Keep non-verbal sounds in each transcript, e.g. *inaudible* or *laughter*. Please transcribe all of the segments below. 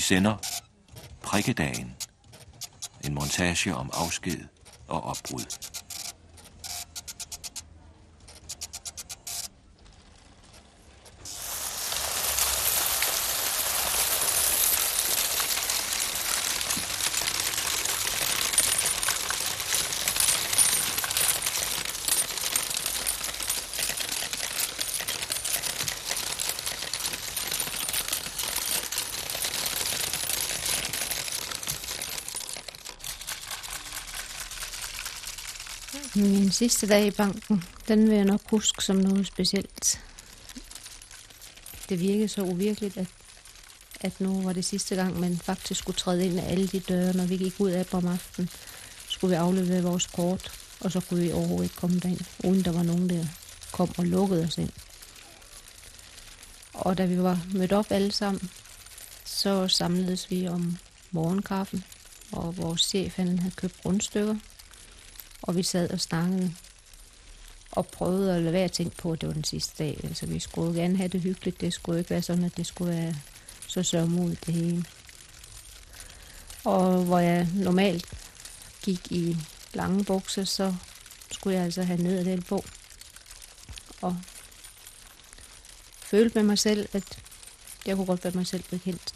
Vi sender Prikkedagen. En montage om afsked og opbrud. Min sidste dag i banken, den vil jeg nok huske som noget specielt. Det virkede så uvirkeligt, at, at nu var det sidste gang, man faktisk skulle træde ind af alle de døre, når vi gik ud af dem om aftenen. Skulle vi aflevere vores kort, og så kunne vi overhovedet ikke komme derind, uden der var nogen, der kom og lukkede os ind. Og da vi var mødt op alle sammen, så samledes vi om morgenkaffen, og vores chef han havde købt rundstykker, og vi sad og snakkede og prøvede at lade være at tænke på, at det var den sidste dag. Altså, vi skulle gerne have det hyggeligt. Det skulle ikke være sådan, at det skulle være så sørmodigt det hele. Og hvor jeg normalt gik i lange bukser, så skulle jeg altså have ned af den bog. Og følte med mig selv, at jeg kunne godt være mig selv bekendt.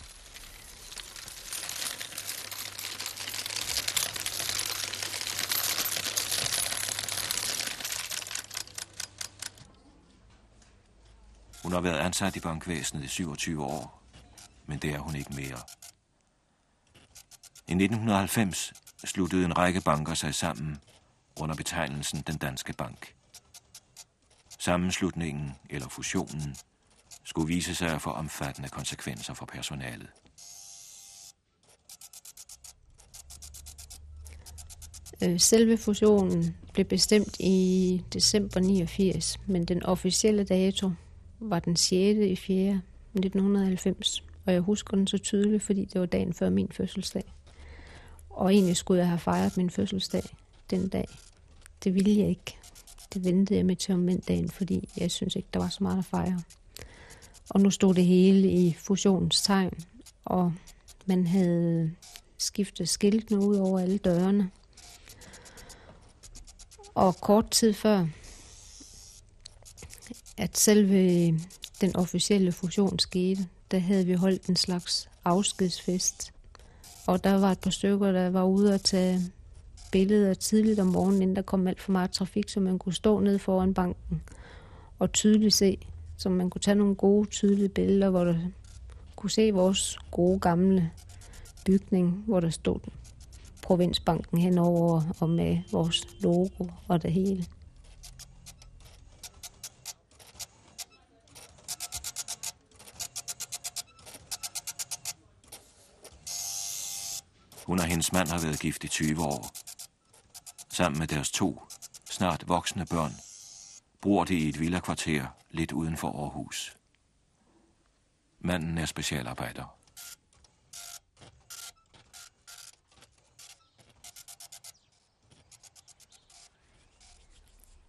Været ansat i bankvæsenet i 27 år, men det er hun ikke mere. I 1990 sluttede en række banker sig sammen under betegnelsen Den Danske Bank. Sammenslutningen eller fusionen skulle vise sig at få omfattende konsekvenser for personalet. Øh, selve fusionen blev bestemt i december 89, men den officielle dato var den 6. i 4. 1990. Og jeg husker den så tydeligt, fordi det var dagen før min fødselsdag. Og egentlig skulle jeg have fejret min fødselsdag den dag. Det ville jeg ikke. Det ventede jeg med til om dagen, fordi jeg synes ikke, der var så meget at fejre. Og nu stod det hele i fusionstegn, og man havde skiftet skiltene ud over alle dørene. Og kort tid før, at selve øh, den officielle fusion skete, der havde vi holdt en slags afskedsfest. Og der var et par stykker, der var ude og tage billeder tidligt om morgenen, inden der kom alt for meget trafik, så man kunne stå ned foran banken og tydeligt se, så man kunne tage nogle gode, tydelige billeder, hvor der kunne se vores gode gamle bygning, hvor der stod provinsbanken henover og med vores logo og det hele. Hun og hendes mand har været gift i 20 år. Sammen med deres to, snart voksne børn, bor de i et villakvarter lidt uden for Aarhus. Manden er specialarbejder.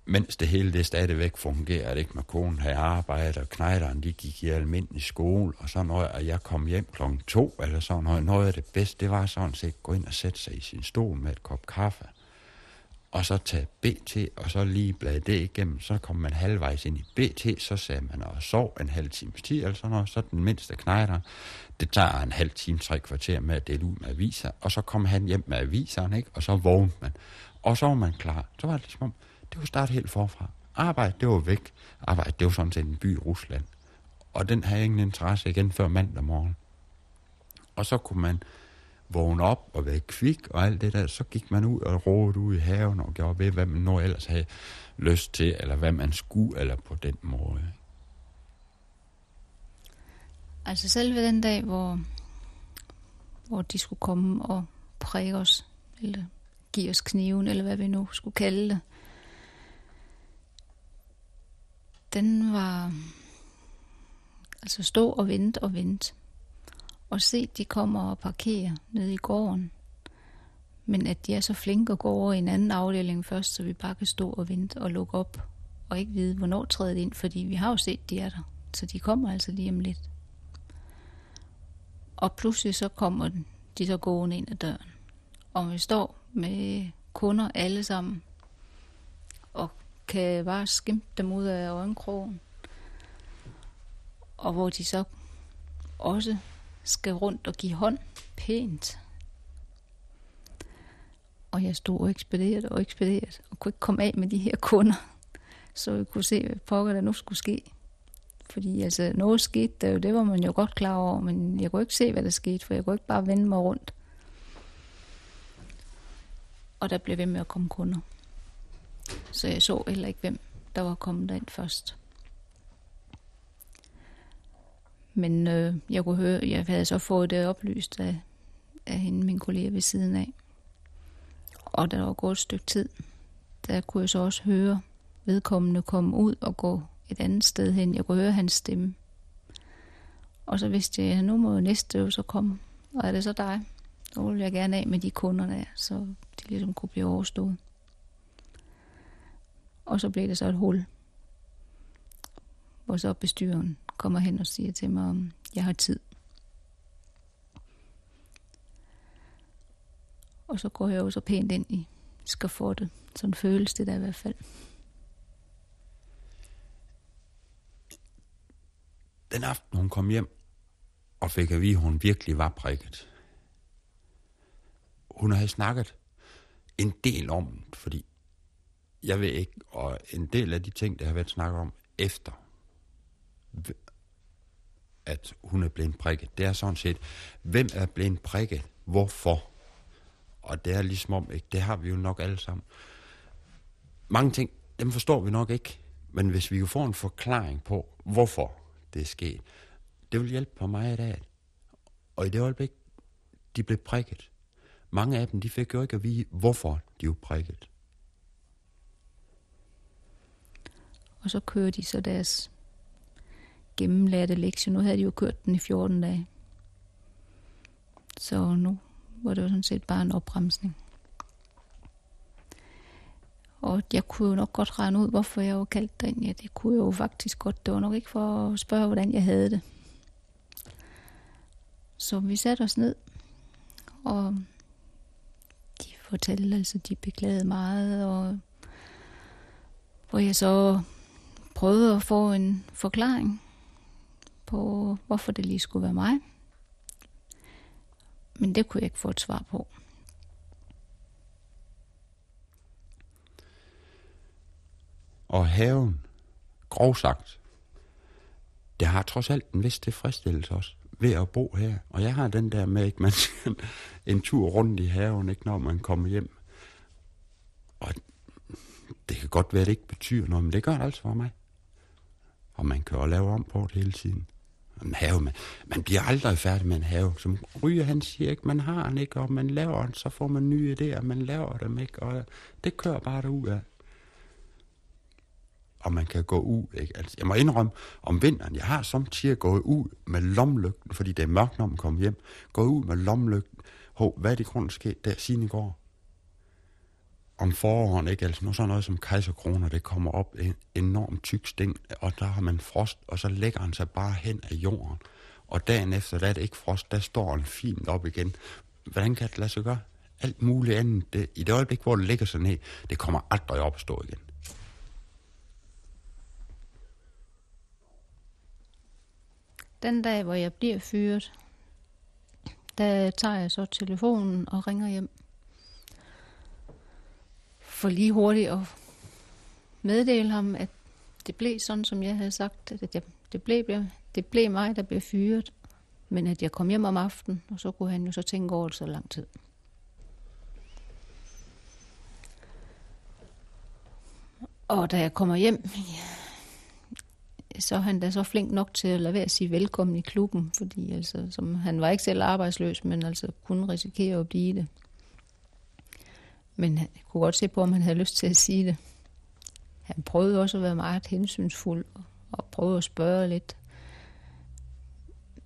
Mens det hele det stadigvæk fungerer, ikke med konen havde arbejde, og knejderen, de gik i almindelig skole, og så noget, at jeg kom hjem klokken to, eller sådan noget, noget af det bedste, det var sådan set gå ind og sætte sig i sin stol med et kop kaffe, og så tage BT, og så lige blade det igennem, så kom man halvvejs ind i BT, så sagde man og sov en halv times tid, eller sådan noget, så den mindste knejder, det tager en halv time, tre kvarter med at dele ud med aviser, og så kom han hjem med aviserne, ikke? og så vågnede man, og så var man klar. Så var det ligesom, det var starte helt forfra. Arbejde, det var væk. Arbejde, det var sådan set en by i Rusland. Og den havde ingen interesse igen før mandag morgen. Og så kunne man vågne op og være kvik og alt det der. Så gik man ud og rådede ud i haven og gjorde ved, hvad man nu ellers havde lyst til, eller hvad man skulle, eller på den måde. Altså selve den dag, hvor, hvor de skulle komme og præge os, eller give os kniven, eller hvad vi nu skulle kalde det, den var altså stå og vente og vente. Og se, de kommer og parkerer nede i gården. Men at de er så flinke at gå over i en anden afdeling først, så vi bare kan stå og vente og lukke op. Og ikke vide, hvornår træder de ind, fordi vi har jo set, de er der. Så de kommer altså lige om lidt. Og pludselig så kommer de så gående ind ad døren. Og vi står med kunder alle sammen, kan bare skimpe dem ud af øjenkrogen. Og hvor de så også skal rundt og give hånd pænt. Og jeg stod og ekspederede og ekspederede, og kunne ikke komme af med de her kunder, *laughs* så jeg kunne se, hvad pokker der nu skulle ske. Fordi altså, noget skete der jo, det var man jo godt klar over, men jeg kunne ikke se, hvad der skete, for jeg kunne ikke bare vende mig rundt. Og der blev ved med at komme kunder. Så jeg så heller ikke, hvem der var kommet derind først. Men øh, jeg kunne høre, jeg havde så fået det oplyst af, af hende, min kollega ved siden af. Og der var gået et stykke tid, der kunne jeg så også høre vedkommende komme ud og gå et andet sted hen. Jeg kunne høre hans stemme. Og så vidste jeg, at nu må næste jo så komme. Og er det så dig? Så vil jeg gerne af med de kunder der, så de ligesom kunne blive overstået. Og så blev det så et hul, hvor så bestyren kommer hen og siger til mig, om jeg har tid. Og så går jeg jo så pænt ind i skafottet. Sådan føles det der i hvert fald. Den aften, hun kom hjem og fik at vide, at hun virkelig var prikket. Hun havde snakket en del om det, fordi jeg ved ikke, og en del af de ting, der har været snakket om efter, at hun er blevet prikket, det er sådan set, hvem er blevet prikket, hvorfor? Og det er ligesom om, ikke? det har vi jo nok alle sammen. Mange ting, dem forstår vi nok ikke, men hvis vi jo får en forklaring på, hvorfor det er sket, det vil hjælpe på mig i dag. Og i det øjeblik, de blev prikket, mange af dem, de fik jo ikke at vide, hvorfor de var prikket. Og så kører de så deres gennemlærte lektie. Nu havde de jo kørt den i 14 dage. Så nu var det jo sådan set bare en opbremsning. Og jeg kunne jo nok godt regne ud, hvorfor jeg var kaldt derind. Ja, det kunne jeg jo faktisk godt. Det var nok ikke for at spørge, hvordan jeg havde det. Så vi satte os ned, og de fortalte, altså de beklagede meget, og hvor jeg så prøvede at få en forklaring på, hvorfor det lige skulle være mig. Men det kunne jeg ikke få et svar på. Og haven, grov sagt, det har trods alt en vis tilfredsstillelse også ved at bo her. Og jeg har den der med, at man *laughs* en tur rundt i haven, ikke, når man kommer hjem. Og det kan godt være, at det ikke betyder noget, men det gør det altså for mig. Og man kan jo lave om på det hele tiden. En have, man, man bliver aldrig færdig med en have. Som Ryger han siger ikke, man har den ikke, og man laver den, så får man nye idéer, man laver dem ikke, og det kører bare derud af. Og man kan gå ud, ikke? Altså, jeg må indrømme, om vinteren, jeg har samtidig gået ud med lomlygten, fordi det er mørkt, når man kommer hjem, gået ud med lomlygten, Hov, hvad er det grund sket der siden i går? Om foråren, ikke? Altså sådan noget som kejserkroner, det kommer op en enorm tyk sting, og der har man frost, og så lægger han sig bare hen af jorden. Og dagen efter, der er det ikke frost, der står han fint op igen. Hvordan kan det lade sig gøre? Alt muligt andet. Det, I det øjeblik, hvor det ligger sig ned, det kommer aldrig op at stå igen. Den dag, hvor jeg bliver fyret, der tager jeg så telefonen og ringer hjem for lige hurtigt at meddele ham, at det blev sådan, som jeg havde sagt, at jeg, det, blev, det blev mig, der blev fyret, men at jeg kom hjem om aftenen, og så kunne han jo så tænke over det så lang tid. Og da jeg kommer hjem, så er han da så flink nok til at lade være at sige velkommen i klubben, fordi altså, som, han var ikke selv arbejdsløs, men altså kunne risikere at blive det. Men jeg kunne godt se på, om han havde lyst til at sige det. Han prøvede også at være meget hensynsfuld og prøve at spørge lidt.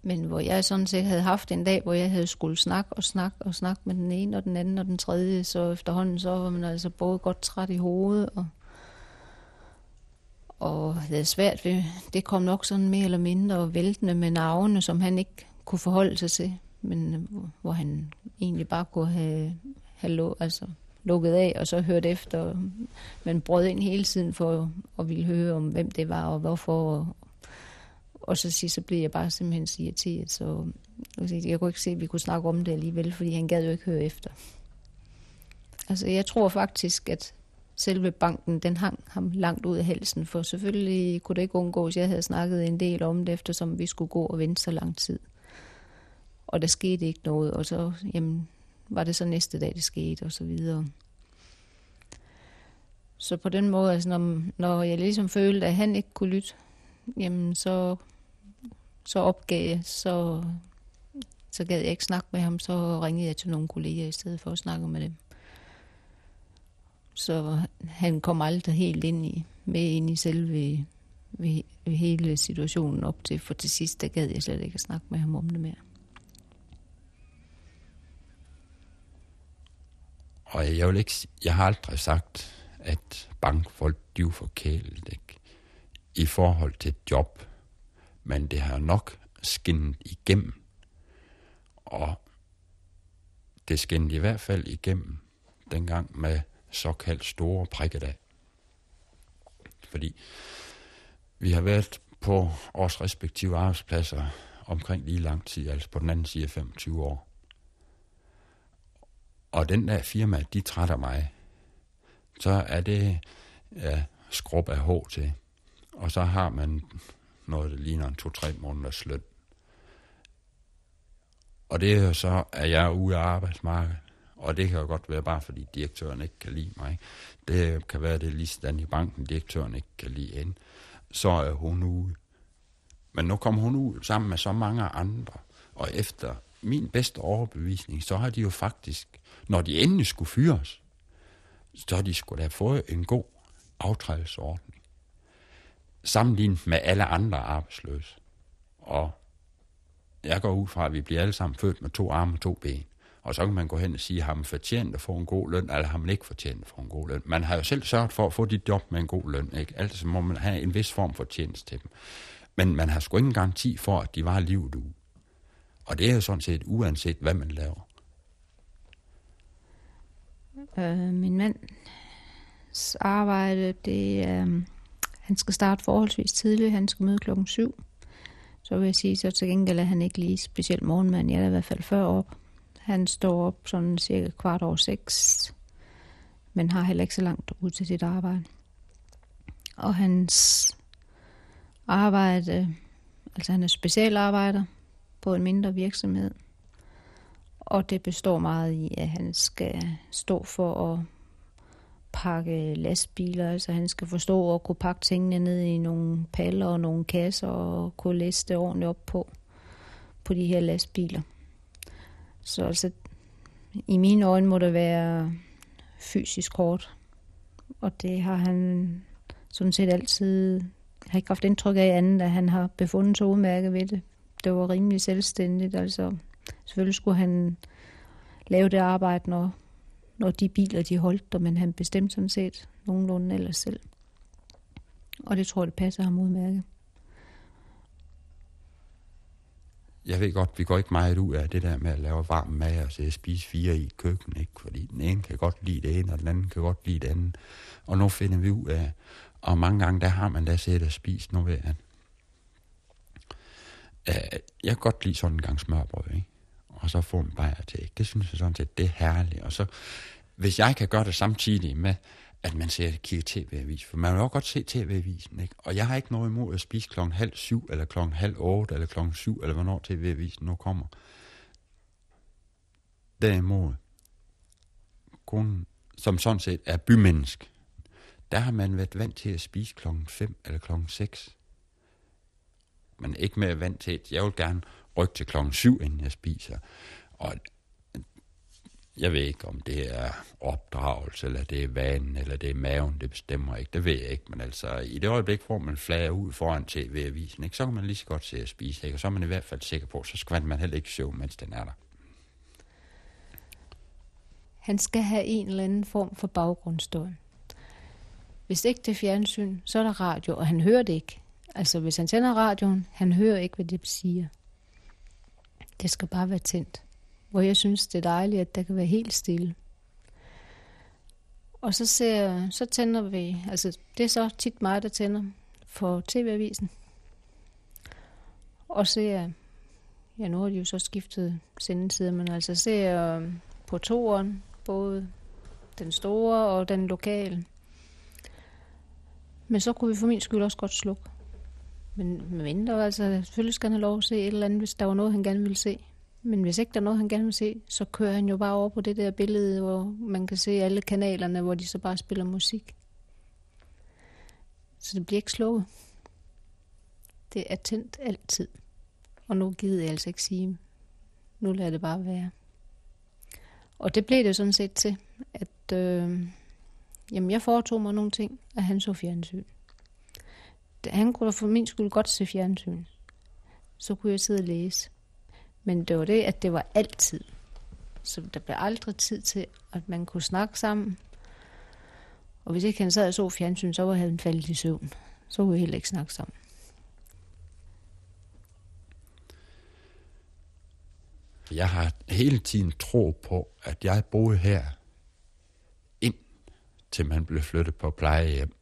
Men hvor jeg sådan set havde haft en dag, hvor jeg havde skulle snakke og snakke og snakke med den ene og den anden og den tredje, så efterhånden så var man altså både godt træt i hovedet og, og havde svært ved, det kom nok sådan mere eller mindre væltende med navne, som han ikke kunne forholde sig til. men hvor han egentlig bare kunne have, have lå, altså, lukket af, og så hørt efter, men brød ind hele tiden for at ville høre om, hvem det var, og hvorfor, og, og så sidst, så blev jeg bare simpelthen så irriteret, så jeg kunne ikke se, at vi kunne snakke om det alligevel, fordi han gad jo ikke høre efter. Altså, jeg tror faktisk, at selve banken, den hang ham langt ud af halsen, for selvfølgelig kunne det ikke undgås. Jeg havde snakket en del om det, eftersom vi skulle gå og vente så lang tid. Og der skete ikke noget, og så jamen, var det så næste dag, det skete, og så videre. Så på den måde, altså når, når jeg ligesom følte, at han ikke kunne lytte, jamen så, så opgav jeg, så, så gad jeg ikke snakke med ham, så ringede jeg til nogle kolleger i stedet for at snakke med dem. Så han kom aldrig helt ind i, med ind i selve ved, ved hele situationen op til, for til sidst, der gad jeg slet ikke at snakke med ham om det mere. Og jeg vil ikke, jeg har aldrig sagt, at bankfolk, de er forkælet, ikke? I forhold til et job. Men det har nok skinnet igennem. Og det skinnede i hvert fald igennem dengang med såkaldt store prikkedag. Fordi vi har været på vores respektive arbejdspladser omkring lige lang tid, altså på den anden side af 25 år. Og den der firma, de trætter mig, så er det ja, skrub af hår til. Og så har man noget, der ligner en to-tre måneders løn. Og det er jo så, at jeg er ude af arbejdsmarkedet. Og det kan jo godt være bare, fordi direktøren ikke kan lide mig. Det kan være, det er lige sådan i banken, direktøren ikke kan lide hende. Så er hun ude. Men nu kommer hun ud sammen med så mange andre. Og efter min bedste overbevisning, så har de jo faktisk, når de endelig skulle fyres, så har de skulle have fået en god aftrædelsesordning. Sammenlignet med alle andre arbejdsløse. Og jeg går ud fra, at vi bliver alle sammen født med to arme og to ben. Og så kan man gå hen og sige, har man fortjent at få en god løn, eller har man ikke fortjent at få en god løn. Man har jo selv sørget for at få dit job med en god løn. Ikke? Altså må man have en vis form for tjeneste til dem. Men man har sgu ingen garanti for, at de var livet ude. Og det er jo sådan set uanset, hvad man laver. Øh, min mands arbejde, det er, øh, han skal starte forholdsvis tidligt. Han skal møde klokken 7. Så vil jeg sige, så til gengæld er han ikke lige specielt morgenmand. Jeg er i hvert fald før op. Han står op sådan cirka kvart over seks, men har heller ikke så langt ud til sit arbejde. Og hans arbejde, altså han er specialarbejder på en mindre virksomhed, og det består meget i, at han skal stå for at pakke lastbiler, altså han skal forstå at kunne pakke tingene ned i nogle paller og nogle kasser og kunne læse det ordentligt op på, på de her lastbiler. Så altså, i mine øjne må det være fysisk hårdt. Og det har han sådan set altid... Jeg har ikke haft indtryk af andet, at han har befundet sig udmærket ved det. Det var rimelig selvstændigt. Altså, selvfølgelig skulle han lave det arbejde, når, når de biler de holdt der, men han bestemte sådan set nogenlunde ellers selv. Og det tror jeg, det passer ham udmærket. jeg ved godt, vi går ikke meget ud af det der med at lave varm mad og så spise fire i køkken, ikke? Fordi den ene kan godt lide det ene, og den anden kan godt lide det andet. Og nu finder vi ud af, og mange gange, der har man da siddet og spist nu ved at øh, jeg kan godt lide sådan en gang smørbrød, ikke? Og så få en bajer til. Det synes jeg sådan set, det er herligt. Og så, hvis jeg kan gøre det samtidig med, at man ser kigge tv-avis. For man vil også godt se tv-avisen, ikke? Og jeg har ikke noget imod at spise klokken halv syv, eller klokken halv otte, eller klokken syv, eller hvornår tv-avisen nu kommer. Derimod, kun som sådan set er bymennesk, der har man været vant til at spise klokken 5 eller klokken 6. Men ikke mere vant til, at jeg vil gerne rykke til klokken 7, inden jeg spiser. Og jeg ved ikke, om det er opdragelse, eller det er vanen, eller det er maven, det bestemmer ikke. Det ved jeg ikke, men altså, i det øjeblik, hvor man flager ud foran tv-avisen, ikke, så kan man lige så godt se at spise, ikke? og så er man i hvert fald sikker på, så skal man heller ikke søvn, mens den er der. Han skal have en eller anden form for baggrundsstøj. Hvis ikke det er fjernsyn, så er der radio, og han hører det ikke. Altså, hvis han tænder radioen, han hører ikke, hvad det siger. Det skal bare være tændt. Hvor jeg synes, det er dejligt, at der kan være helt stille. Og så, ser, så tænder vi, altså det er så tit mig, der tænder for TV-avisen. Og ser, ja nu har de jo så skiftet sendetider, men altså ser um, på toeren, både den store og den lokale. Men så kunne vi for min skyld også godt slukke. Men mindre, altså selvfølgelig skal han have lov at se et eller andet, hvis der var noget, han gerne ville se. Men hvis ikke der er noget, han gerne vil se, så kører han jo bare over på det der billede, hvor man kan se alle kanalerne, hvor de så bare spiller musik. Så det bliver ikke slukket. Det er tændt altid. Og nu gider jeg altså ikke sige, nu lader det bare være. Og det blev det sådan set til, at øh, jamen jeg foretog mig nogle ting, at han så fjernsyn. Han kunne da for min skyld godt se fjernsyn. Så kunne jeg sidde og læse. Men det var det, at det var altid. Så der blev aldrig tid til, at man kunne snakke sammen. Og hvis ikke han sad og så fjernsyn, så var han faldet i søvn. Så kunne vi heller ikke snakke sammen. Jeg har hele tiden tro på, at jeg boede her, ind til man blev flyttet på plejehjem.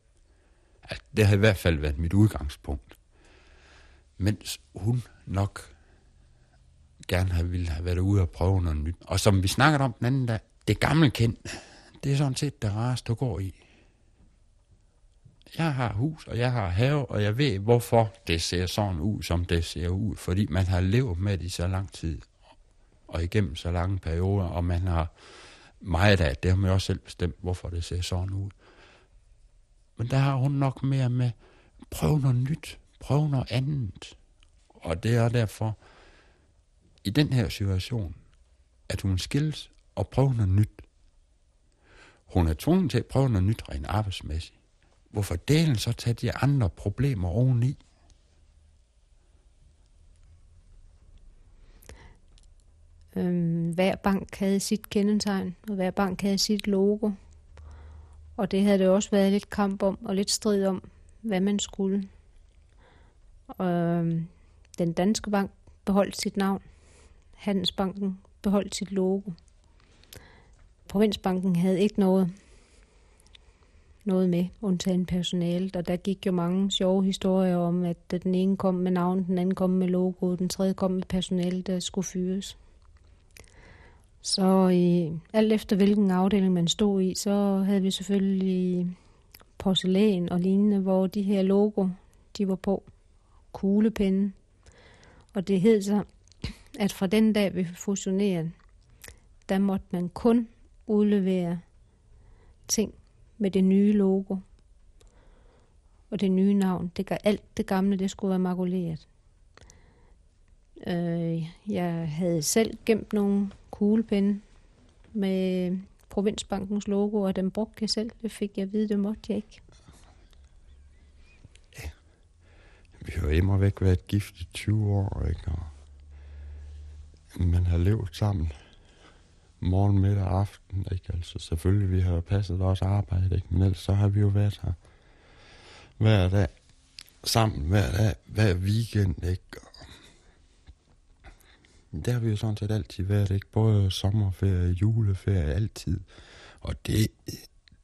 At det har i hvert fald været mit udgangspunkt. Mens hun nok gerne have ville have været ude og prøve noget nyt. Og som vi snakkede om den anden dag, det gamle kendt, det er sådan set det rareste, du går i. Jeg har hus, og jeg har have, og jeg ved, hvorfor det ser sådan ud, som det ser ud. Fordi man har levet med det i så lang tid, og igennem så lange perioder, og man har meget af det, har man også selv bestemt, hvorfor det ser sådan ud. Men der har hun nok mere med, prøv noget nyt, prøv noget andet. Og det er derfor, i den her situation, at hun skilles og prøver noget nyt. Hun er tvunget til at prøve noget nyt rent arbejdsmæssigt. Hvorfor delen så tage de andre problemer oveni? Øhm, hver bank havde sit kendetegn, og hver bank havde sit logo. Og det havde det også været lidt kamp om, og lidt strid om, hvad man skulle. Og, øhm, den danske bank beholdt sit navn. Handelsbanken beholdt sit logo. Provinsbanken havde ikke noget, noget med, undtagen personalet, og der gik jo mange sjove historier om, at den ene kom med navn, den anden kom med logo, den tredje kom med personalet, der skulle fyres. Så i, alt efter hvilken afdeling man stod i, så havde vi selvfølgelig porcelæn og lignende, hvor de her logo, de var på. Kuglepinde. Og det hed så, at fra den dag, vi fusionerede, der måtte man kun udlevere ting med det nye logo og det nye navn. Det gør alt det gamle, det skulle være makuleret. Øh, jeg havde selv gemt nogle kuglepen med Provinsbankens logo, og den brugte jeg selv. Det fik jeg at vide, det måtte jeg ikke. Ja. Vi har jo immer væk været gift i 20 år, ikke? Og man har levet sammen morgen, middag og aften, ikke? Altså selvfølgelig, vi har passet vores arbejde, ikke? Men ellers så har vi jo været her hver dag, sammen hver dag, hver weekend, ikke? Der har vi jo sådan set altid været, ikke? Både sommerferie, juleferie, altid. Og det,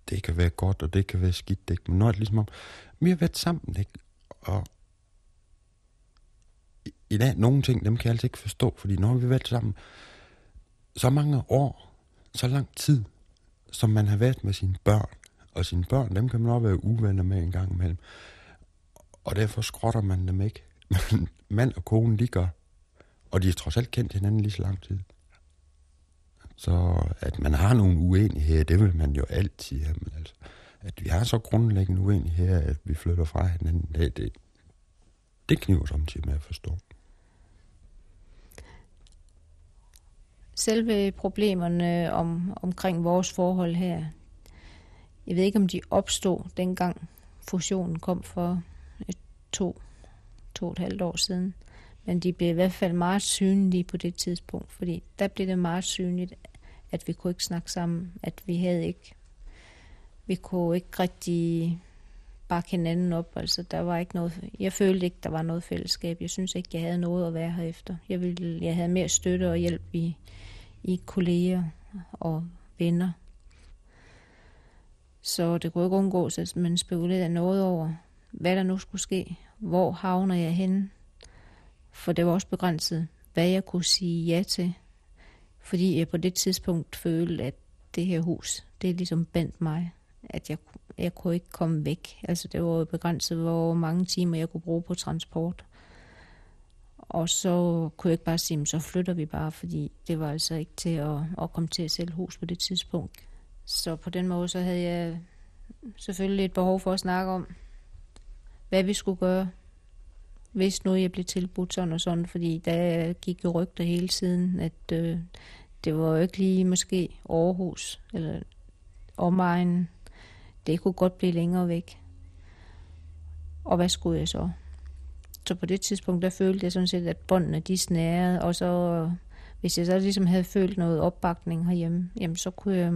det kan være godt, og det kan være skidt, ikke? Men når det ligesom om, vi har været sammen, ikke? Og i dag, nogle ting, dem kan jeg altså ikke forstå, fordi når vi har været sammen så mange år, så lang tid, som man har været med sine børn, og sine børn, dem kan man også være uvenner med en gang imellem. Og derfor skrotter man dem ikke. *laughs* Men mand og kone, de gør. Og de har trods alt kendt hinanden lige så lang tid. Så at man har nogle uenigheder, det vil man jo altid have. Men altså, at vi har så grundlæggende uenigheder, at vi flytter fra hinanden, det, det, det kniver samtidig med at forstå. Selve problemerne om, omkring vores forhold her, jeg ved ikke, om de opstod dengang fusionen kom for et, to, to og et halvt år siden. Men de blev i hvert fald meget synlige på det tidspunkt, fordi der blev det meget synligt, at vi kunne ikke snakke sammen, at vi havde ikke, vi kunne ikke rigtig bakke hinanden op. Altså, der var ikke noget, jeg følte ikke, der var noget fællesskab. Jeg synes ikke, jeg havde noget at være her efter. Jeg, ville, jeg havde mere støtte og hjælp i, i kolleger og venner. Så det kunne ikke undgås, at man spekulerede noget over, hvad der nu skulle ske. Hvor havner jeg henne? For det var også begrænset, hvad jeg kunne sige ja til. Fordi jeg på det tidspunkt følte, at det her hus, det er ligesom bandt mig. At jeg, jeg kunne ikke komme væk. Altså det var begrænset, hvor mange timer jeg kunne bruge på transport. Og så kunne jeg ikke bare sige, så flytter vi bare, fordi det var altså ikke til at, at komme til at sælge hus på det tidspunkt. Så på den måde, så havde jeg selvfølgelig et behov for at snakke om, hvad vi skulle gøre, hvis nu jeg blev tilbudt sådan og sådan, fordi der gik jo rygter hele tiden, at øh, det var jo ikke lige måske Aarhus eller omegnen. Det kunne godt blive længere væk. Og hvad skulle jeg så? Så på det tidspunkt, der følte jeg sådan set, at båndene de snærede, og så hvis jeg så ligesom havde følt noget opbakning herhjemme, jamen så kunne jeg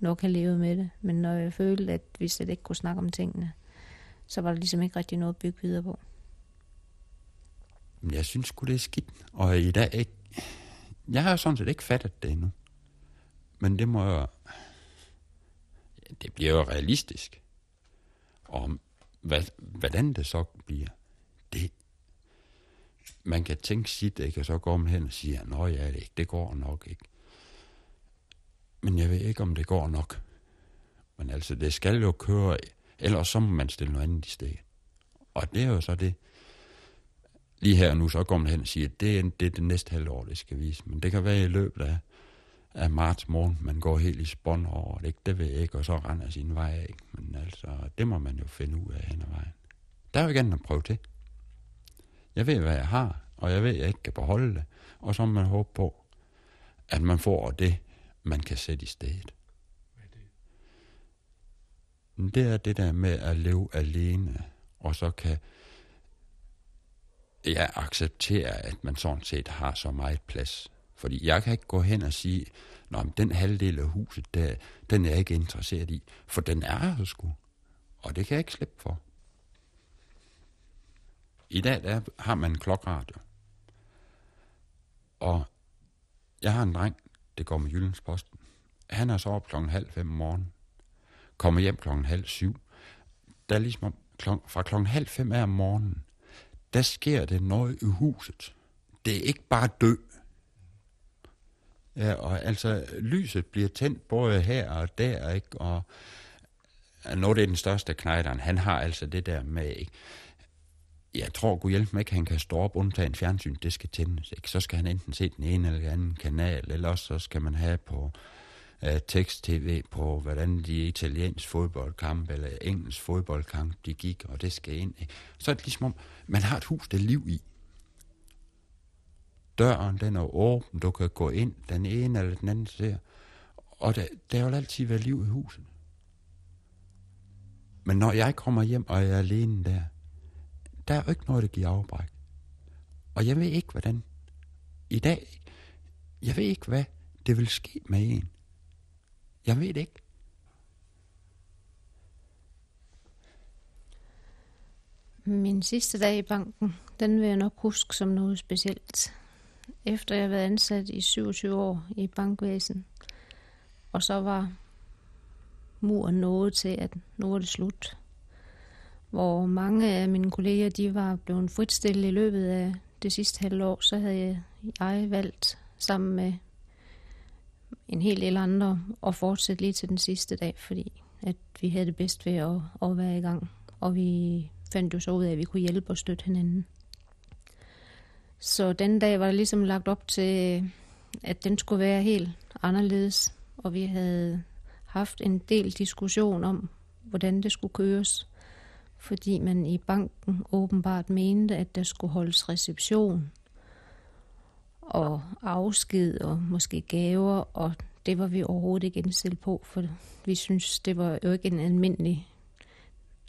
nok have levet med det. Men når jeg følte, at vi slet ikke kunne snakke om tingene, så var der ligesom ikke rigtig noget at bygge videre på. Jeg synes sgu, det er skidt. Og i dag ikke... Jeg har sådan set ikke fattet det endnu. Men det må jo... Det bliver jo realistisk. Og hvad, hvordan det så bliver, det... Man kan tænke sit, ikke? Og så går man hen og siger, nå ja, det, det går nok ikke. Men jeg ved ikke, om det går nok. Men altså, det skal jo køre, ellers så må man stille noget andet i stedet. Og det er jo så det, lige her og nu, så går man hen og siger, at det er, det er det næste halvår, det skal vise. Men det kan være i løbet af, af marts morgen, man går helt i spånd over det, ikke? det ved jeg ikke, og så render sin vej af. Men altså, det må man jo finde ud af hen ad vejen. Der er jo ikke andet at prøve til. Jeg ved, hvad jeg har, og jeg ved, at jeg ikke kan beholde det. Og så må man håbe på, at man får det, man kan sætte i stedet. Det er det der med at leve alene, og så kan jeg accepterer, at man sådan set har så meget plads. Fordi jeg kan ikke gå hen og sige, at den halvdel af huset, der, den er jeg ikke interesseret i. For den er her sgu. Og det kan jeg ikke slippe for. I dag der har man en klokradio. Og jeg har en dreng, det går med Jyllandsposten. Han er så op klokken halv fem om morgenen. Kommer hjem klokken halv syv. Der er ligesom klok, fra klokken halv fem af om morgenen, der sker det noget i huset. Det er ikke bare dø. Ja, og altså, lyset bliver tændt både her og der, ikke? Og når det er den største knejderen, han har altså det der med, ikke? Jeg tror, Gud hjælp mig ikke, han kan stå op undtage en fjernsyn, det skal tændes, ikke? Så skal han enten se den ene eller den anden kanal, eller også så skal man have på øh, tekst-tv på, hvordan de italiensk fodboldkamp eller engelsk fodboldkamp, de gik, og det skal ind. Ikke? Så er det ligesom om, man har et hus, der er liv i. Døren, den er åben, du kan gå ind, den ene eller den anden ser. Og der, der vil altid være liv i huset. Men når jeg kommer hjem, og jeg er alene der, der er jo ikke noget, der giver afbræk. Og jeg ved ikke, hvordan. I dag, jeg ved ikke, hvad det vil ske med en. Jeg ved det ikke. Min sidste dag i banken, den vil jeg nok huske som noget specielt. Efter jeg har været ansat i 27 år i bankvæsen, og så var muren nået til, at nu er det slut. Hvor mange af mine kolleger, de var blevet fritstillet i løbet af det sidste halvår, så havde jeg valgt sammen med en hel del andre og fortsætte lige til den sidste dag, fordi at vi havde det bedst ved at, at være i gang. Og vi fandt jo så ud af, at vi kunne hjælpe og støtte hinanden. Så den dag var der ligesom lagt op til, at den skulle være helt anderledes, og vi havde haft en del diskussion om, hvordan det skulle køres, fordi man i banken åbenbart mente, at der skulle holdes reception og afsked og måske gaver, og det var vi overhovedet ikke indstillet på, for vi synes, det var jo ikke en almindelig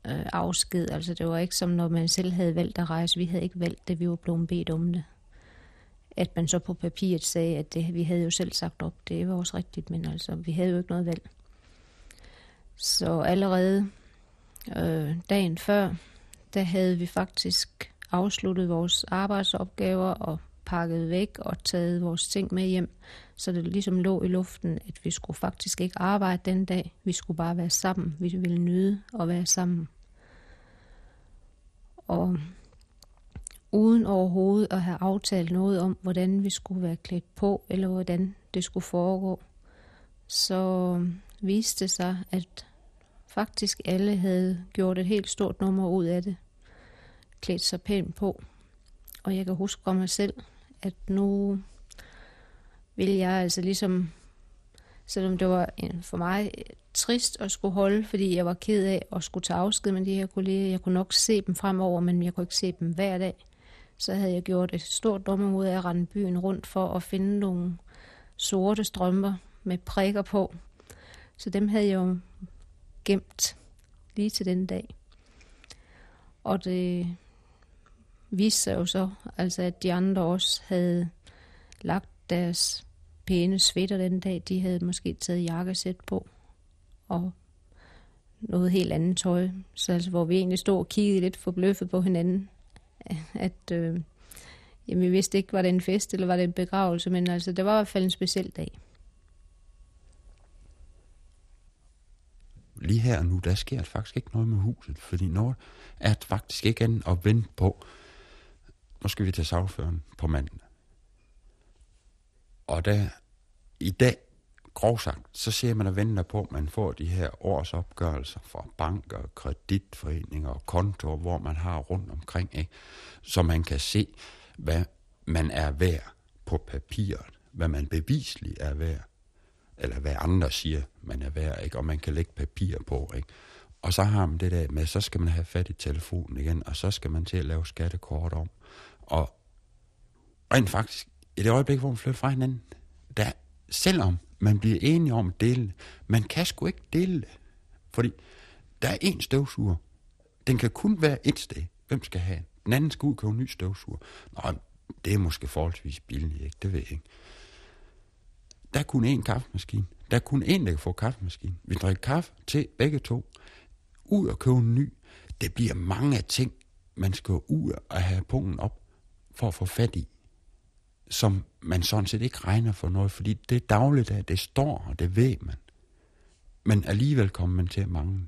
øh, afsked. Altså det var ikke som når man selv havde valgt at rejse. Vi havde ikke valgt det, vi var blevet bedt om det. At man så på papiret sagde, at det, vi havde jo selv sagt op, det var også rigtigt, men altså vi havde jo ikke noget valg. Så allerede øh, dagen før, der havde vi faktisk afsluttet vores arbejdsopgaver og pakket væk og taget vores ting med hjem. Så det ligesom lå i luften, at vi skulle faktisk ikke arbejde den dag. Vi skulle bare være sammen. Vi ville nyde at være sammen. Og uden overhovedet at have aftalt noget om, hvordan vi skulle være klædt på, eller hvordan det skulle foregå, så viste det sig, at faktisk alle havde gjort et helt stort nummer ud af det. Klædt sig pænt på. Og jeg kan huske om mig selv, at nu vil jeg altså ligesom, selvom det var for mig trist at skulle holde, fordi jeg var ked af at skulle tage afsked med de her kolleger. Jeg kunne nok se dem fremover, men jeg kunne ikke se dem hver dag. Så havde jeg gjort et stort nummer ud af at rende byen rundt for at finde nogle sorte strømper med prikker på. Så dem havde jeg jo gemt lige til den dag. Og det viste sig jo så, altså at de andre også havde lagt deres pæne sweater den dag. De havde måske taget jakkesæt på og noget helt andet tøj. Så altså, hvor vi egentlig stod og kiggede lidt forbløffet på hinanden, at øh, jamen, vi vidste ikke, var det en fest eller var det en begravelse, men altså, det var i hvert fald en speciel dag. Lige her og nu, der sker faktisk ikke noget med huset, fordi noget er faktisk ikke andet at vente på. Nu skal vi til sagføren på mandag. Og der, i dag, grov sagt, så ser man og venter på, at man får de her årsopgørelser fra banker, kreditforeninger og kontorer, hvor man har rundt omkring, ikke? så man kan se, hvad man er værd på papiret, hvad man bevisligt er værd, eller hvad andre siger, man er værd, ikke? og man kan lægge papir på. Ikke? Og så har man det der med, så skal man have fat i telefonen igen, og så skal man til at lave skattekort om. Og rent faktisk, i det øjeblik, hvor man flytter fra hinanden, der, selvom man bliver enige om at dele man kan sgu ikke dele det. Fordi der er én støvsuger. Den kan kun være et sted. Hvem skal have den? Den anden skal ud og købe en ny støvsuger. Nå, det er måske forholdsvis billigt, ikke? Det ved jeg ikke. Der er kun én kaffemaskine. Der er kun én, der kan få kaffemaskine. Vi drikker kaffe til begge to. Ud og købe en ny. Det bliver mange af ting, man skal ud og have punkten op for at få fat i, som man sådan set ikke regner for noget, fordi det dagligdag, dagligt, at det står, og det ved man. Men alligevel kommer man til at mangle.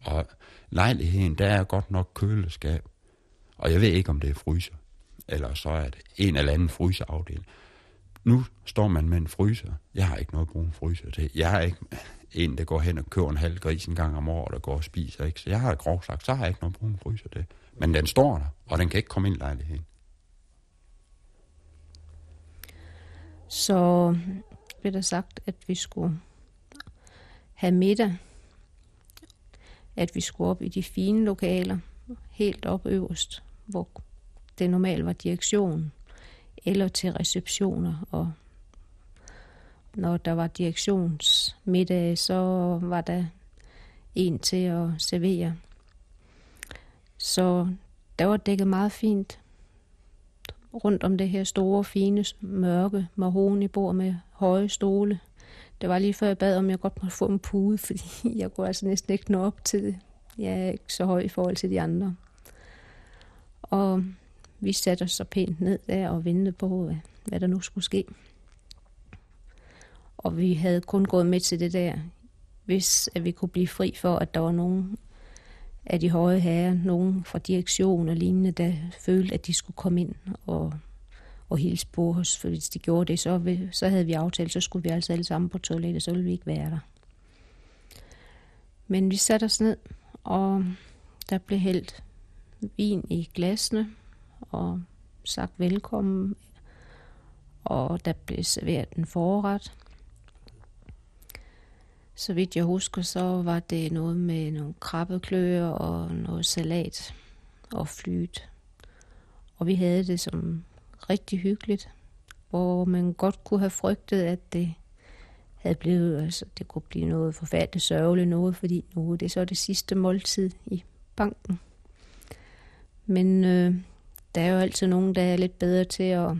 Og lejligheden, der er godt nok køleskab, og jeg ved ikke, om det er fryser, eller så er det en eller anden fryseafdeling. Nu står man med en fryser. Jeg har ikke noget at bruge en fryser til. Jeg har ikke en, der går hen og køber en halv gris en gang om året, og går og spiser. Ikke? Så jeg har grov sagt, så har jeg ikke noget at bruge en fryser til. Men den står der, og den kan ikke komme ind i lejligheden. Så blev der sagt, at vi skulle have middag. At vi skulle op i de fine lokaler, helt op øverst, hvor det normalt var direktionen, eller til receptioner. Og når der var direktionsmiddag, så var der en til at servere. Så der var dækket meget fint rundt om det her store, fine, mørke mahogni-bord med høje stole. Det var lige før jeg bad, om jeg godt måtte få en pude, *laughs* fordi jeg kunne altså næsten ikke nå op til det. Jeg er ikke så høj i forhold til de andre. Og vi satte os så pænt ned der og ventede på, hvad, hvad der nu skulle ske. Og vi havde kun gået med til det der, hvis at vi kunne blive fri for, at der var nogen af de høje herrer, nogen fra direktion og lignende, der følte, at de skulle komme ind og, og hilse på os. For hvis de gjorde det, så, vi, så havde vi aftalt, så skulle vi altså alle sammen på toilettet, så ville vi ikke være der. Men vi satte os ned, og der blev hældt vin i glasene, og sagt velkommen, og der blev serveret en forret. Så vidt jeg husker, så var det noget med nogle krabbekløer og noget salat og flyt. Og vi havde det som rigtig hyggeligt, hvor man godt kunne have frygtet, at det havde blevet, altså det kunne blive noget forfærdeligt sørgeligt noget, fordi nu det er så det sidste måltid i banken. Men øh, der er jo altid nogen, der er lidt bedre til at,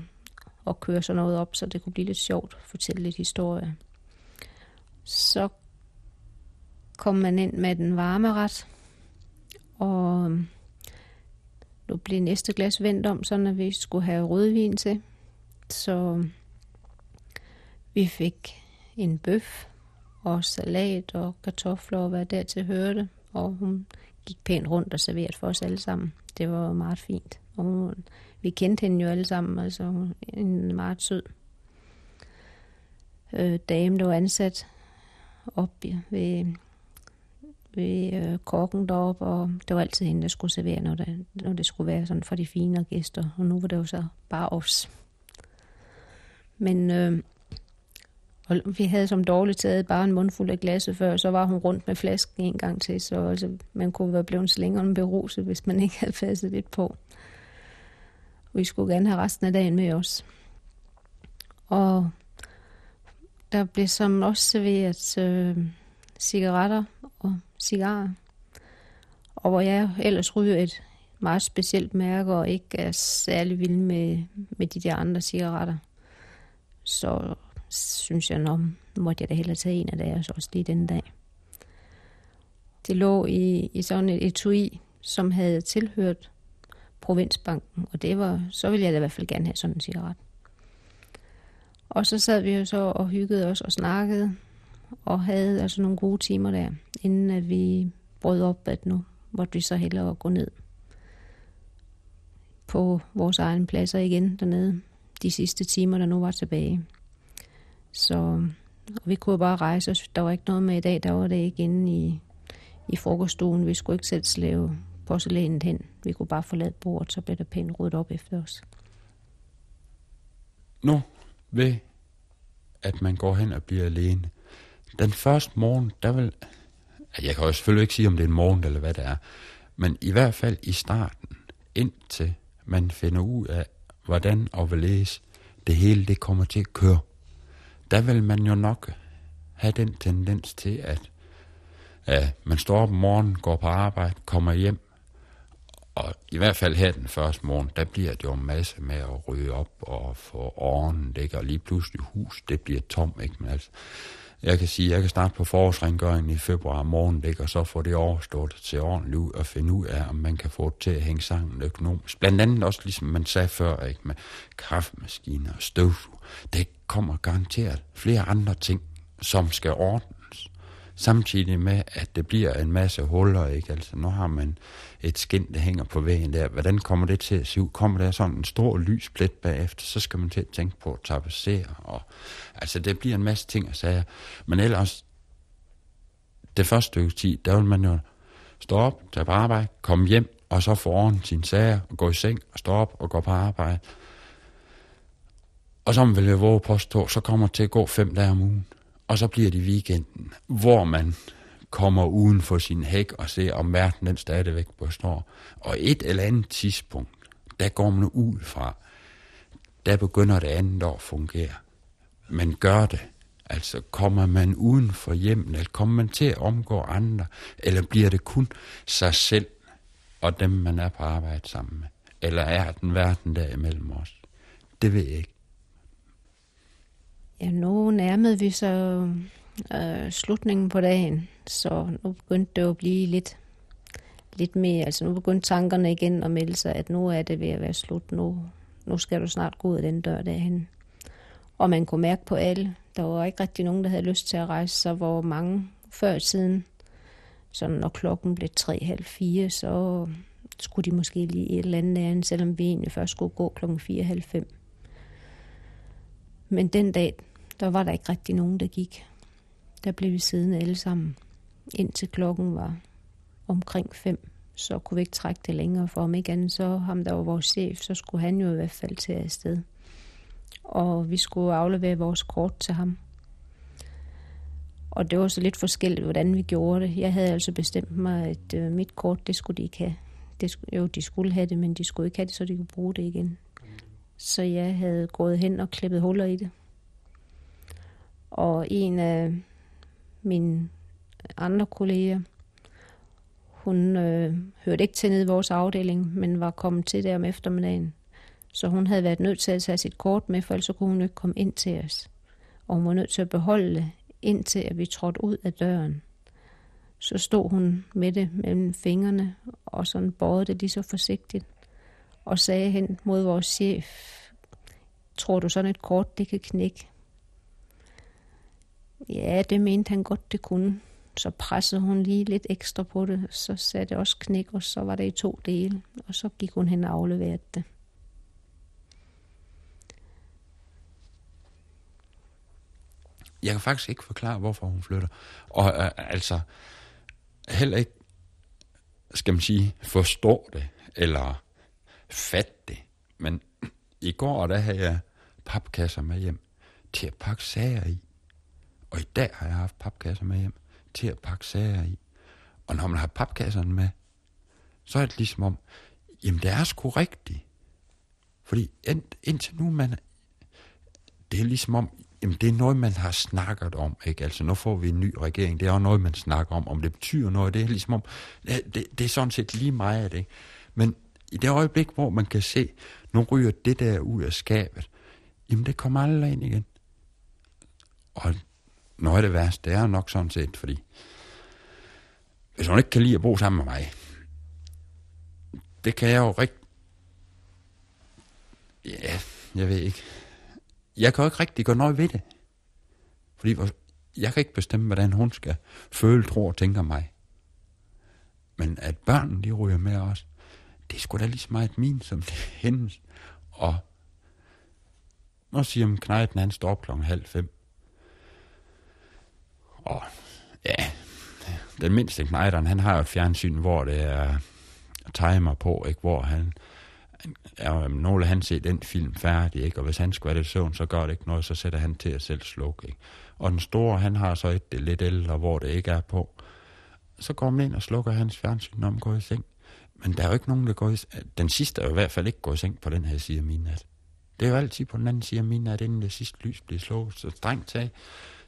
at køre sådan noget op, så det kunne blive lidt sjovt at fortælle lidt historie. Så kom man ind med den varme ret, og øhm, nu blev næste glas vendt om, så når vi skulle have rødvin til. Så vi fik en bøf og salat og kartofler og hvad dertil hørte. Og hun gik pænt rundt og serverede for os alle sammen. Det var meget fint. Og hun, vi kendte hende jo alle sammen, altså hun en meget sød øh, dame, der var ansat op ved, ved øh, korken deroppe, og det var altid hende, der skulle servere, når det, når det skulle være sådan for de fine gæster. Og nu var det jo så bare os. Men øh, og vi havde som dårligt taget bare en mundfuld af glasset før, så var hun rundt med flasken en gang til, så altså, man kunne være blevet slængeren beruset, hvis man ikke havde passet lidt på. Vi skulle gerne have resten af dagen med os. Og der blev som også serveret øh, cigaretter og cigarer. Og hvor jeg ellers ryger et meget specielt mærke og ikke er særlig vild med, med de der andre cigaretter. Så synes jeg, nå, måtte jeg da hellere tage en af deres også lige den dag. Det lå i, i sådan et etui, som havde tilhørt Provinsbanken, og det var, så ville jeg da i hvert fald gerne have sådan en cigaret. Og så sad vi jo så og hyggede os og snakkede, og havde altså nogle gode timer der, inden at vi brød op, at nu måtte vi så hellere gå ned på vores egen pladser igen dernede, de sidste timer, der nu var tilbage. Så og vi kunne bare rejse os. Der var ikke noget med i dag, der var det ikke inde i, i frokoststuen. Vi skulle ikke selv slæve porcelænet hen. Vi kunne bare forlade bordet, så blev der pænt ryddet op efter os. Nu ved, at man går hen og bliver alene. Den første morgen, der vil... Jeg kan jo selvfølgelig ikke sige, om det er en morgen eller hvad det er. Men i hvert fald i starten, indtil man finder ud af, hvordan og hvorledes det hele det kommer til at køre der vil man jo nok have den tendens til, at, at man står op om morgenen, går på arbejde, kommer hjem, og i hvert fald her den første morgen, der bliver det jo en masse med at rydde op og få åren ligger, og lige pludselig hus, det bliver tom, ikke? Men altså, jeg kan sige, jeg kan starte på forårsrengøringen i februar morgen, ikke? og så få det overstået til ordentligt ud og finde ud af, om man kan få det til at hænge sammen økonomisk. Blandt andet også, ligesom man sagde før, ikke? med kaffemaskiner og støvsug. Det kommer garanteret flere andre ting, som skal ordnes. Samtidig med, at det bliver en masse huller, ikke? Altså, nu har man et skin, der hænger på væggen der. Hvordan kommer det til at se ud? Kommer der sådan en stor lysplet bagefter, så skal man til at tænke på at tapacere. Og, altså, det bliver en masse ting at sige. Men ellers, det første stykke tid, der vil man jo stå op, tage på arbejde, komme hjem, og så få sin sine sager, og gå i seng, og stå op og gå på arbejde. Og så vil jeg våge påstå, så kommer det til at gå fem dage om ugen. Og så bliver det weekenden, hvor man kommer uden for sin hæk og ser, om verden den stadigvæk består. Og et eller andet tidspunkt, der går man ud fra, der begynder det andet år at fungere. Men gør det. Altså, kommer man uden for hjemmet, eller kommer man til at omgå andre, eller bliver det kun sig selv og dem, man er på arbejde sammen med? Eller er den verden der imellem os? Det ved jeg ikke. Ja, nu nærmede vi så øh, slutningen på dagen, så nu begyndte det at blive lidt, lidt mere, altså nu begyndte tankerne igen at melde sig, at nu er det ved at være slut, nu, nu skal du snart gå ud af den dør derhen. Og man kunne mærke på alle, der var ikke rigtig nogen, der havde lyst til at rejse sig, hvor mange før tiden, så når klokken blev 3.30, så skulle de måske lige et eller andet andet, selvom vi egentlig først skulle gå klokken 4.30. Men den dag, der var der ikke rigtig nogen, der gik. Der blev vi siddende alle sammen, indtil klokken var omkring fem. Så kunne vi ikke trække det længere, for om ikke andet, så ham der var vores chef, så skulle han jo i hvert fald til afsted. Og vi skulle aflevere vores kort til ham. Og det var så lidt forskelligt, hvordan vi gjorde det. Jeg havde altså bestemt mig, at øh, mit kort, det skulle de ikke have. Det, jo, de skulle have det, men de skulle ikke have det, så de kunne bruge det igen. Så jeg havde gået hen og klippet huller i det. Og en af mine andre kolleger, hun øh, hørte ikke til nede i vores afdeling, men var kommet til der om eftermiddagen. Så hun havde været nødt til at tage sit kort med, for ellers kunne hun ikke komme ind til os. Og hun var nødt til at beholde det, indtil at vi trådte ud af døren. Så stod hun med det mellem fingrene, og sådan bøjede det lige så forsigtigt, og sagde hen mod vores chef, tror du sådan et kort, det kan knække? Ja, det mente han godt, det kunne. Så pressede hun lige lidt ekstra på det, så sagde det også knæk, og så var det i to dele, og så gik hun hen og afleverede det. Jeg kan faktisk ikke forklare, hvorfor hun flytter. Og øh, altså, heller ikke, skal man sige, forstå det, eller fatte det. Men i går, der havde jeg papkasser med hjem til at pakke sager i. Og i dag har jeg haft papkasser med hjem til at pakke sager i. Og når man har papkasserne med, så er det ligesom om, jamen det er sgu rigtigt. Fordi ind, indtil nu, man, det er ligesom om, jamen det er noget, man har snakket om, ikke? Altså, nu får vi en ny regering, det er også noget, man snakker om, om det betyder noget, det er ligesom om, det, det, det er sådan set lige meget, det. Men i det øjeblik, hvor man kan se, nu ryger det der ud af skabet, jamen det kommer aldrig ind igen. Og noget af det værste, det er nok sådan set, fordi hvis hun ikke kan lide at bo sammen med mig, det kan jeg jo rigtig... Ja, jeg ved ikke. Jeg kan jo ikke rigtig gøre noget ved det. Fordi jeg kan ikke bestemme, hvordan hun skal føle, tro og tænke mig. Men at børnene, de ryger med os, det er sgu da lige så meget min, som det er hendes. Og nu siger man, knejten han står op klokken halv fem. Og ja, den mindste knejderen, han har jo et fjernsyn, hvor det er timer på, ikke? hvor han, er nogle af han set den film færdig, ikke? og hvis han skulle have det søvn, så gør det ikke noget, så sætter han til at selv slukke. Ikke? Og den store, han har så et det lidt ældre, hvor det ikke er på. Så går man ind og slukker hans fjernsyn, når man går i seng. Men der er jo ikke nogen, der går i seng. Den sidste er jo i hvert fald ikke gået i seng på den her side af min nat. Det er jo altid på den anden side af min nat, inden det sidste lys bliver slået. Så strengt taget,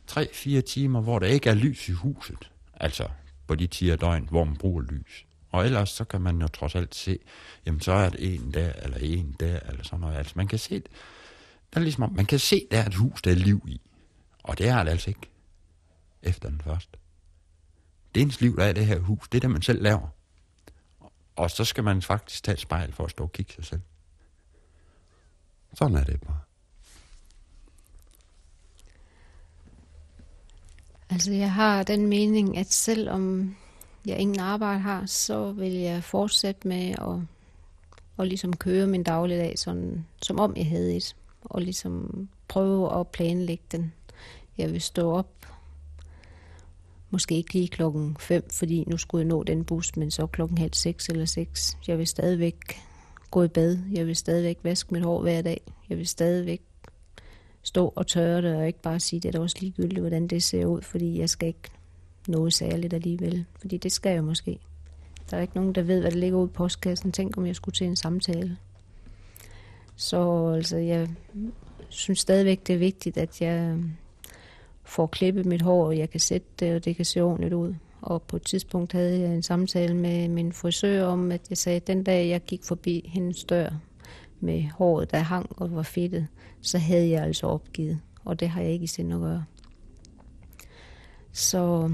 tre-fire timer, hvor der ikke er lys i huset. Altså på de 10 døgn, hvor man bruger lys. Og ellers så kan man jo trods alt se, jamen så er det en der, eller en der, eller sådan noget. Altså man kan se, der er ligesom, man kan se, der er et hus, der er liv i. Og det er det altså ikke efter den første. Det er ens liv, der er det her hus. Det er det, man selv laver. Og så skal man faktisk tage et spejl for at stå og kigge sig selv. Sådan er det bare. Altså, jeg har den mening, at selvom jeg ingen arbejde har, så vil jeg fortsætte med at, at ligesom køre min dagligdag, sådan, som om jeg havde et, og ligesom prøve at planlægge den. Jeg vil stå op, måske ikke lige klokken 5, fordi nu skulle jeg nå den bus, men så klokken halv 6 eller 6. Jeg vil stadigvæk gå i bad, jeg vil stadigvæk vaske mit hår hver dag, jeg vil stadigvæk stå og tørre det, og ikke bare sige, det er også ligegyldigt, hvordan det ser ud, fordi jeg skal ikke noget særligt alligevel. Fordi det skal jeg måske. Der er ikke nogen, der ved, hvad der ligger ude i postkassen. Tænk, om jeg skulle til en samtale. Så altså, jeg synes stadigvæk, det er vigtigt, at jeg øh, får klippet mit hår, og jeg kan sætte det, og det kan se ordentligt ud. Og på et tidspunkt havde jeg en samtale med min frisør om, at jeg sagde, at den dag jeg gik forbi hendes dør med håret, der hang og var fedtet, så havde jeg altså opgivet. Og det har jeg ikke i sind at gøre. Så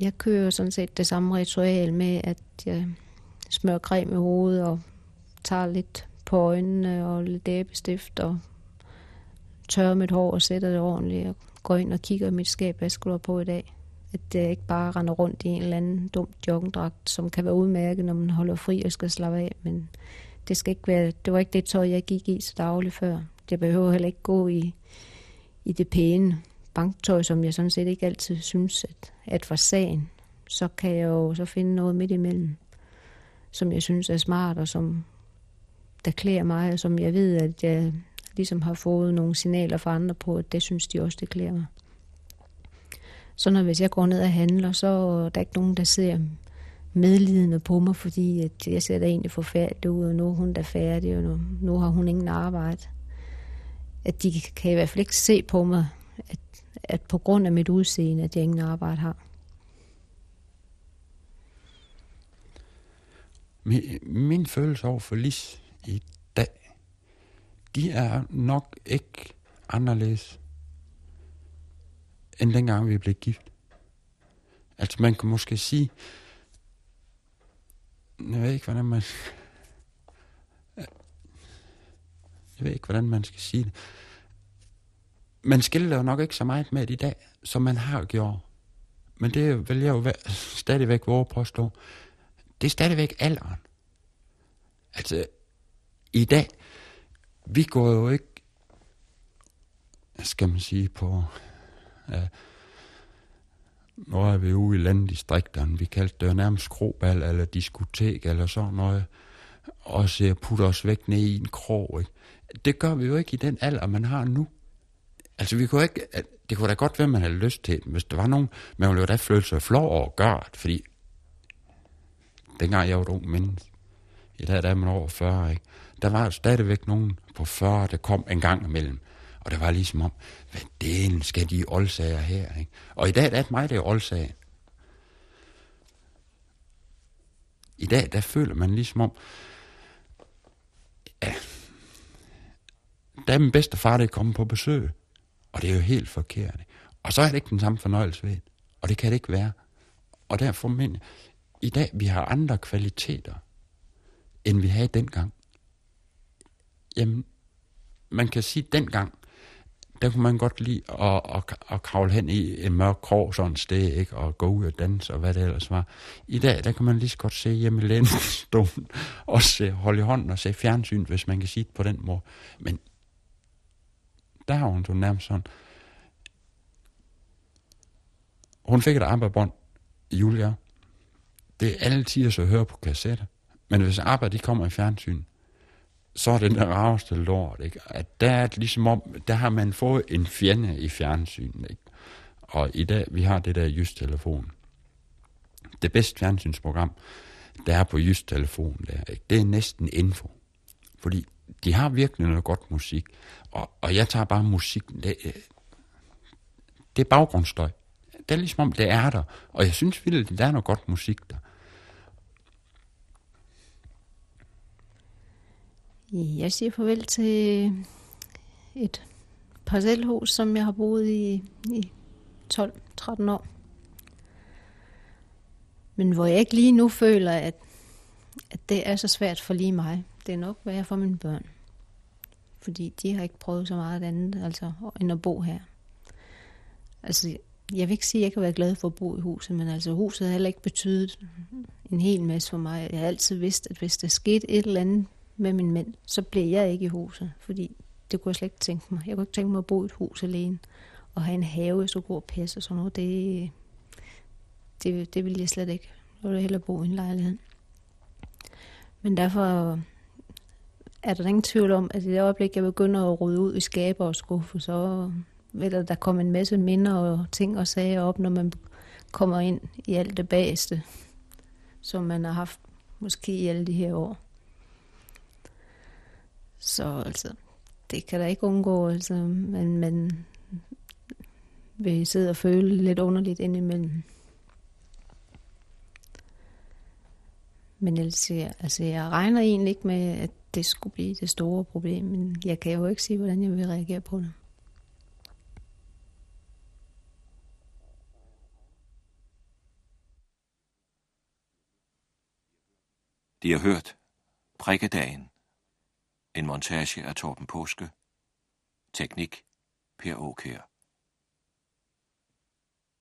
jeg kører sådan set det samme ritual med, at jeg smører creme i hovedet og tager lidt på øjnene og lidt æbestift og tørrer mit hår og sætter det ordentligt og går ind og kigger i mit skab, hvad skulle på i dag. At det ikke bare render rundt i en eller anden dum joggingdragt, som kan være udmærket, når man holder fri og skal slappe af, men det, skal ikke være, det var ikke det tøj, jeg gik i så dagligt før. Jeg behøver heller ikke gå i, i det pæne banktøj, som jeg sådan set ikke altid synes, at, at var sagen. Så kan jeg jo så finde noget midt imellem, som jeg synes er smart, og som der klæder mig, og som jeg ved, at jeg ligesom har fået nogle signaler fra andre på, at det synes de også, det klæder mig. Så når hvis jeg går ned og handler, så er der ikke nogen, der ser medlidende på mig, fordi at jeg ser da egentlig forfærdeligt ud, og nu er hun da færdig, og nu, nu har hun ingen arbejde. At de kan i hvert fald ikke se på mig, at, at på grund af mit udseende, at jeg ingen arbejde har. Min, min følelse over for Lis i dag, de er nok ikke anderledes, end dengang vi blev gift. Altså, man kan måske sige, jeg ved ikke, hvordan man... Jeg ved ikke, hvordan man skal sige det. Man skiller jo nok ikke så meget med det i dag, som man har gjort. Men det vil jeg jo stadigvæk våge påstå. Det er stadigvæk alderen. Altså, i dag, vi går jo ikke, skal man sige, på... Ja, nu er vi ude i landdistrikterne. Vi kaldte det jo nærmest krobal eller diskotek eller sådan noget. Og så putter os væk ned i en krog. Ikke? Det gør vi jo ikke i den alder, man har nu. Altså, vi kunne ikke... Det kunne da godt være, man havde lyst til Hvis der var nogen... Man ville jo da føle sig flov over at gøre det, fordi... Dengang jeg var et ung menneske. I dag der er man over 40, ikke? Der var stadigvæk nogen på 40, der kom en gang imellem. Og der var ligesom om, hvad delen skal de oldsager her, ikke? Og i dag der er det mig, der er oldsagen. I dag, der føler man ligesom om, ja, der er min bedste far, der er kommet på besøg. Og det er jo helt forkert. Og så er det ikke den samme fornøjelse ved det. Og det kan det ikke være. Og derfor mener jeg, i dag, vi har andre kvaliteter, end vi havde dengang. Jamen, man kan sige, at dengang, der kunne man godt lide at, at, at kravle hen i en mørk krog sådan et sted, ikke? og gå ud og danse, og hvad det ellers var. I dag, der kan man lige så godt se hjemme i lænestolen, *laughs* og se, holde i hånden og se fjernsyn, hvis man kan sige det på den måde. Men der har hun så nærmest sådan, hun fik et arbejdsbånd, Julia. Det er alle tider så høre på kassetter. Men hvis arbejdet de kommer i fjernsyn, så er det den rareste lort, ikke? At der er det ligesom om, der har man fået en fjende i fjernsynet, ikke? Og i dag, vi har det der Jysk Telefon. Det bedste fjernsynsprogram, der er på Jysk Telefon, der, ikke? det er næsten info. Fordi de har virkelig noget godt musik. Og, og jeg tager bare musik, det, øh, det er baggrundsstøj. Det er ligesom om, det er der. Og jeg synes virkelig, der er noget godt musik der. Jeg siger farvel til et parcelhus, som jeg har boet i i 12-13 år. Men hvor jeg ikke lige nu føler, at, at det er så svært for lige mig. Det er nok værre for mine børn. Fordi de har ikke prøvet så meget andet, altså, end at bo her. Altså, jeg vil ikke sige, at jeg kan være glad for at bo i huset, men altså huset har heller ikke betydet en hel masse for mig. Jeg har altid vidst, at hvis der skete et eller andet med min mænd, så blev jeg ikke i huset, fordi det kunne jeg slet ikke tænke mig. Jeg kunne ikke tænke mig at bo i et hus alene, og have en have, så gå og passe og sådan noget. Det, det, det ville jeg slet ikke. Jeg ville hellere bo i en lejlighed. Men derfor er der ingen tvivl om, at i det øjeblik, jeg begynder at rydde ud i skaber og skuffe, så vil der, der komme en masse minder og ting og sager op, når man kommer ind i alt det bageste, som man har haft måske i alle de her år. Så altså, det kan der ikke undgå, altså, men man vil sidde og føle lidt underligt indimellem. Men altså, altså, jeg regner egentlig ikke med, at det skulle blive det store problem, men jeg kan jo ikke sige, hvordan jeg vil reagere på det. De har hørt Prikkedagen en montage af Torben Påske. Teknik Per Åkær.